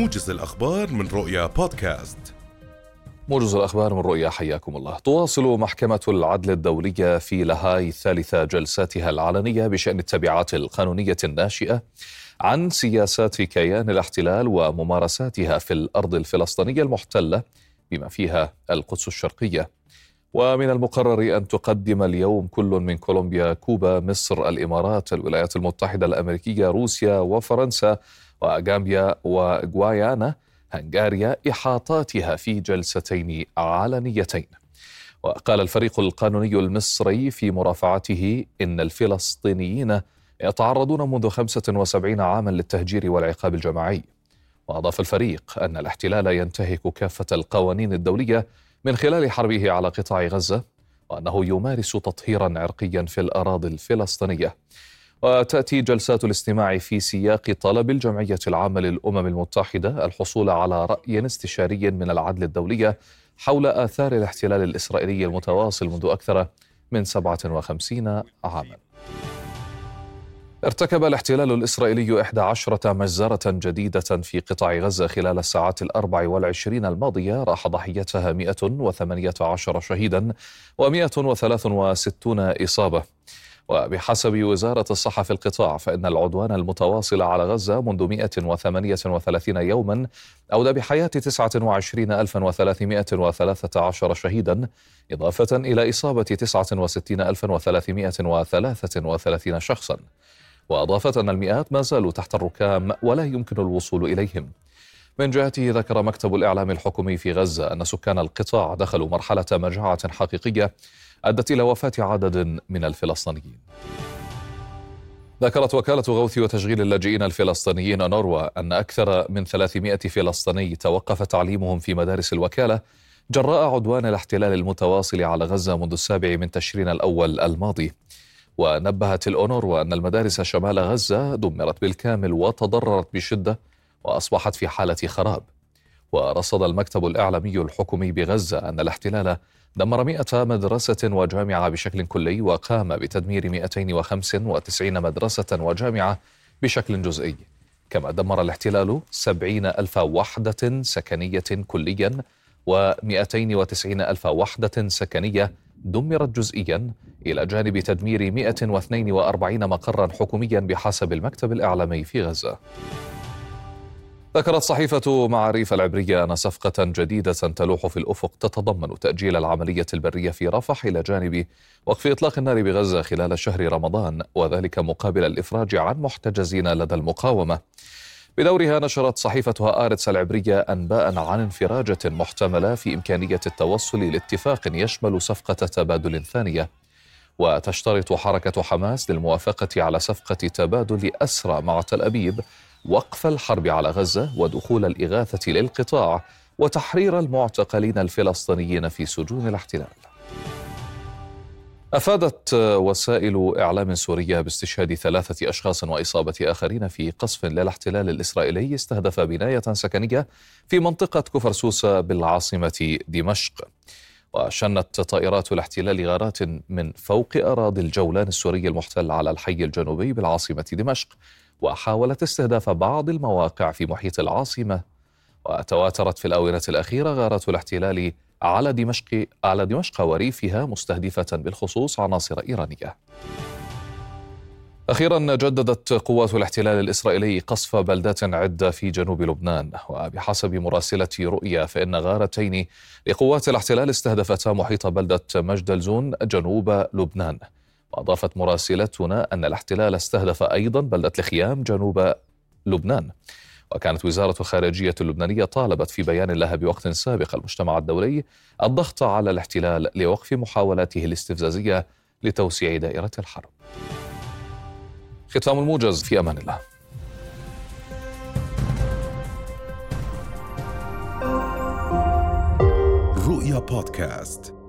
موجز الأخبار من رؤيا بودكاست. موجز الأخبار من رؤيا حياكم الله. تواصل محكمة العدل الدولية في لاهاي ثالث جلساتها العلنية بشأن التبعات القانونية الناشئة عن سياسات كيان الاحتلال وممارساتها في الأرض الفلسطينية المحتلة بما فيها القدس الشرقية. ومن المقرر أن تقدم اليوم كل من كولومبيا كوبا مصر الإمارات الولايات المتحدة الأمريكية روسيا وفرنسا وغامبيا وغوايانا هنغاريا إحاطاتها في جلستين علنيتين. وقال الفريق القانوني المصري في مرافعته إن الفلسطينيين يتعرضون منذ 75 عاما للتهجير والعقاب الجماعي. وأضاف الفريق أن الاحتلال ينتهك كافة القوانين الدولية من خلال حربه على قطاع غزة وأنه يمارس تطهيرا عرقيا في الأراضي الفلسطينية. وتأتي جلسات الاستماع في سياق طلب الجمعية العامة للأمم المتحدة الحصول على رأي استشاري من العدل الدولية حول آثار الاحتلال الإسرائيلي المتواصل منذ أكثر من 57 عاما. ارتكب الاحتلال الإسرائيلي 11 مجزرة جديدة في قطاع غزة خلال الساعات الأربع والعشرين الماضية. راح ضحيتها 118 شهيدا و163 إصابة. وبحسب وزارة الصحة في القطاع فإن العدوان المتواصل على غزة منذ 138 يوما أودى بحياة 29313 شهيدا إضافة إلى إصابة 69333 شخصا. وأضافت أن المئات ما زالوا تحت الركام ولا يمكن الوصول إليهم. من جهته ذكر مكتب الإعلام الحكومي في غزة أن سكان القطاع دخلوا مرحلة مجاعة حقيقية أدت إلى وفاة عدد من الفلسطينيين. ذكرت وكالة غوث وتشغيل اللاجئين الفلسطينيين نوروا أن أكثر من 300 فلسطيني توقف تعليمهم في مدارس الوكالة جراء عدوان الاحتلال المتواصل على غزة منذ السابع من تشرين الأول الماضي. ونبهت الأونروا أن المدارس شمال غزة دمرت بالكامل وتضررت بشدة وأصبحت في حالة خراب. ورصد المكتب الإعلامي الحكومي بغزة أن الاحتلال دمر 100 مدرسة وجامعة بشكل كلي وقام بتدمير 295 مدرسة وجامعة بشكل جزئي. كما دمر الاحتلال 70 ألف وحدة سكنية كليا و290 ألف وحدة سكنية دمرت جزئيا إلى جانب تدمير 142 مقرا حكوميا بحسب المكتب الإعلامي في غزة. ذكرت صحيفة معاريف العبرية أن صفقة جديدة تلوح في الأفق تتضمن تأجيل العملية البرية في رفح إلى جانب وقف إطلاق النار بغزة خلال شهر رمضان وذلك مقابل الإفراج عن محتجزين لدى المقاومة. بدورها نشرت صحيفة هآرتس العبرية أنباء عن انفراجة محتملة في إمكانية التوصل لاتفاق يشمل صفقة تبادل ثانية. وتشترط حركة حماس للموافقة على صفقة تبادل أسرى مع تل أبيب وقف الحرب على غزة ودخول الإغاثة للقطاع وتحرير المعتقلين الفلسطينيين في سجون الاحتلال. أفادت وسائل إعلام سورية باستشهاد ثلاثة أشخاص وإصابة آخرين في قصف للاحتلال الإسرائيلي استهدف بناية سكنية في منطقة كفر سوسة بالعاصمة دمشق. وشنت طائرات الاحتلال غارات من فوق أراضي الجولان السوري المحتل على الحي الجنوبي بالعاصمة دمشق وحاولت استهداف بعض المواقع في محيط العاصمة وتواترت في الآونة الأخيرة غارات الاحتلال على دمشق على دمشق وريفها مستهدفة بالخصوص عناصر إيرانية. أخيرا جددت قوات الاحتلال الإسرائيلي قصف بلدات عدة في جنوب لبنان. وبحسب مراسلة رؤيا فإن غارتين لقوات الاحتلال استهدفتا محيط بلدة مجدلزون جنوب لبنان. وأضافت مراسلتنا أن الاحتلال استهدف أيضا بلدة الخيام جنوب لبنان. وكانت وزارة الخارجية اللبنانية طالبت في بيان لها بوقت سابق المجتمع الدولي الضغط على الاحتلال لوقف محاولاته الاستفزازية لتوسيع دائرة الحرب. ختام الموجز في أمان الله. رؤيا بودكاست